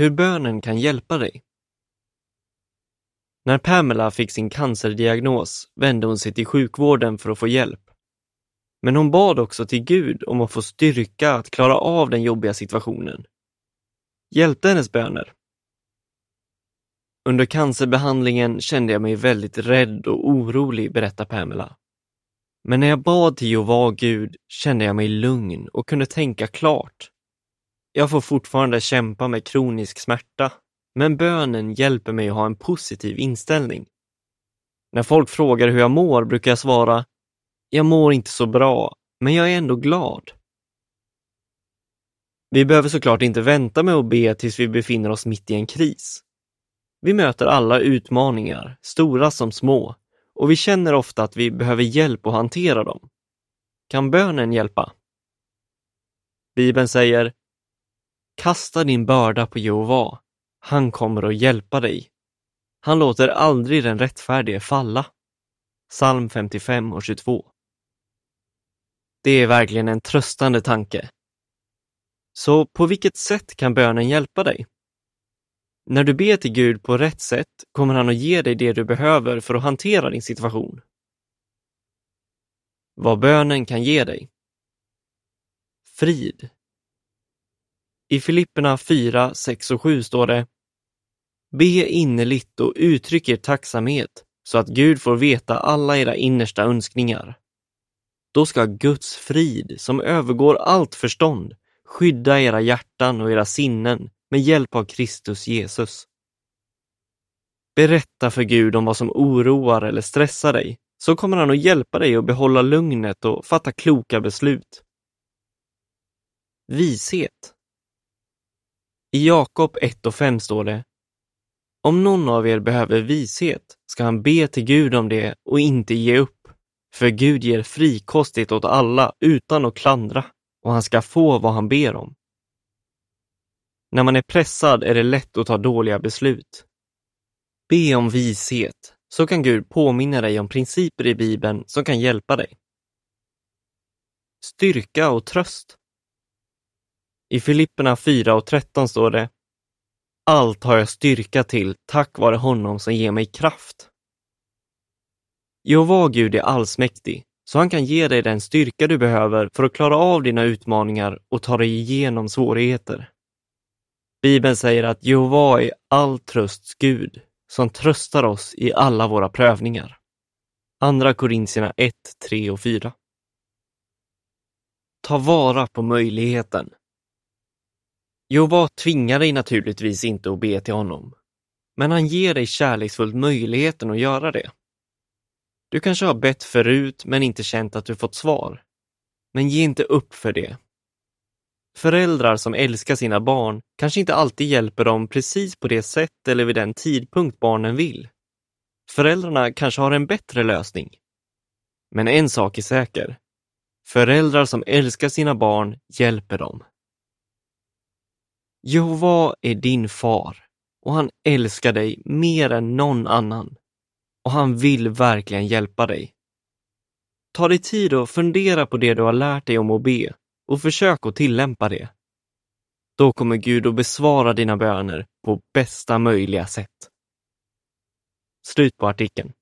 Hur bönen kan hjälpa dig. När Pamela fick sin cancerdiagnos vände hon sig till sjukvården för att få hjälp. Men hon bad också till Gud om att få styrka att klara av den jobbiga situationen. Hjälpte hennes böner? Under cancerbehandlingen kände jag mig väldigt rädd och orolig, berättar Pamela. Men när jag bad till Jehova Gud kände jag mig lugn och kunde tänka klart. Jag får fortfarande kämpa med kronisk smärta, men bönen hjälper mig att ha en positiv inställning. När folk frågar hur jag mår brukar jag svara, jag mår inte så bra, men jag är ändå glad. Vi behöver såklart inte vänta med att be tills vi befinner oss mitt i en kris. Vi möter alla utmaningar, stora som små, och vi känner ofta att vi behöver hjälp att hantera dem. Kan bönen hjälpa? Bibeln säger Kasta din börda på Jehova. Han kommer att hjälpa dig. Han låter aldrig den rättfärdige falla. Psalm 55 och 22. Det är verkligen en tröstande tanke. Så på vilket sätt kan bönen hjälpa dig? När du ber till Gud på rätt sätt kommer han att ge dig det du behöver för att hantera din situation. Vad bönen kan ge dig. Frid. I Filipperna 4, 6 och 7 står det Be innerligt och uttryck er tacksamhet så att Gud får veta alla era innersta önskningar. Då ska Guds frid, som övergår allt förstånd, skydda era hjärtan och era sinnen med hjälp av Kristus Jesus. Berätta för Gud om vad som oroar eller stressar dig, så kommer han att hjälpa dig att behålla lugnet och fatta kloka beslut. Vishet. I Jakob 1 och 5 står det Om någon av er behöver vishet ska han be till Gud om det och inte ge upp, för Gud ger frikostigt åt alla utan att klandra och han ska få vad han ber om. När man är pressad är det lätt att ta dåliga beslut. Be om vishet, så kan Gud påminna dig om principer i Bibeln som kan hjälpa dig. Styrka och tröst. I Filipperna 4 och 13 står det Allt har jag styrka till tack vare honom som ger mig kraft. Jehova Gud är allsmäktig, så han kan ge dig den styrka du behöver för att klara av dina utmaningar och ta dig igenom svårigheter. Bibeln säger att Jehova är all trösts Gud, som tröstar oss i alla våra prövningar. Andra Korintierna 1, 3 och 4. Ta vara på möjligheten. Jehova tvingar dig naturligtvis inte att be till honom, men han ger dig kärleksfullt möjligheten att göra det. Du kanske har bett förut men inte känt att du fått svar. Men ge inte upp för det. Föräldrar som älskar sina barn kanske inte alltid hjälper dem precis på det sätt eller vid den tidpunkt barnen vill. Föräldrarna kanske har en bättre lösning. Men en sak är säker. Föräldrar som älskar sina barn hjälper dem. Jehova är din far och han älskar dig mer än någon annan. Och han vill verkligen hjälpa dig. Ta dig tid och fundera på det du har lärt dig om att be och försök att tillämpa det. Då kommer Gud att besvara dina böner på bästa möjliga sätt. Slut på artikeln.